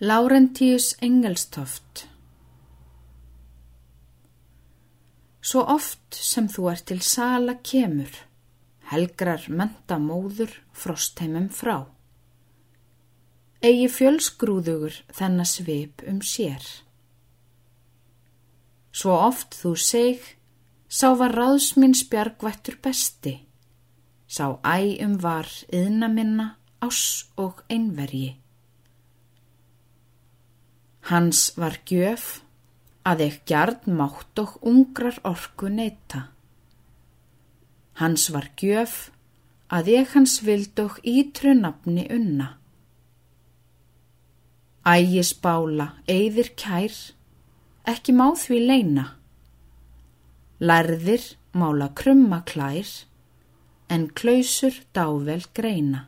Lárentíus Engelstoft Svo oft sem þú ert til sala kemur, helgrar menta móður frostheimum frá. Egi fjölsgrúðugur þennar svip um sér. Svo oft þú seg, sá var ráðsmins bjargvættur besti, sá æ um var yðna minna ás og einverji. Hans var gjöf að ekki gjarn mátt og ungrar orku neyta. Hans var gjöf að ég hans vild og ítru nafni unna. Ægis bála, eyðir kær, ekki má því leina. Lærðir mála krumma klær, en klausur dável greina.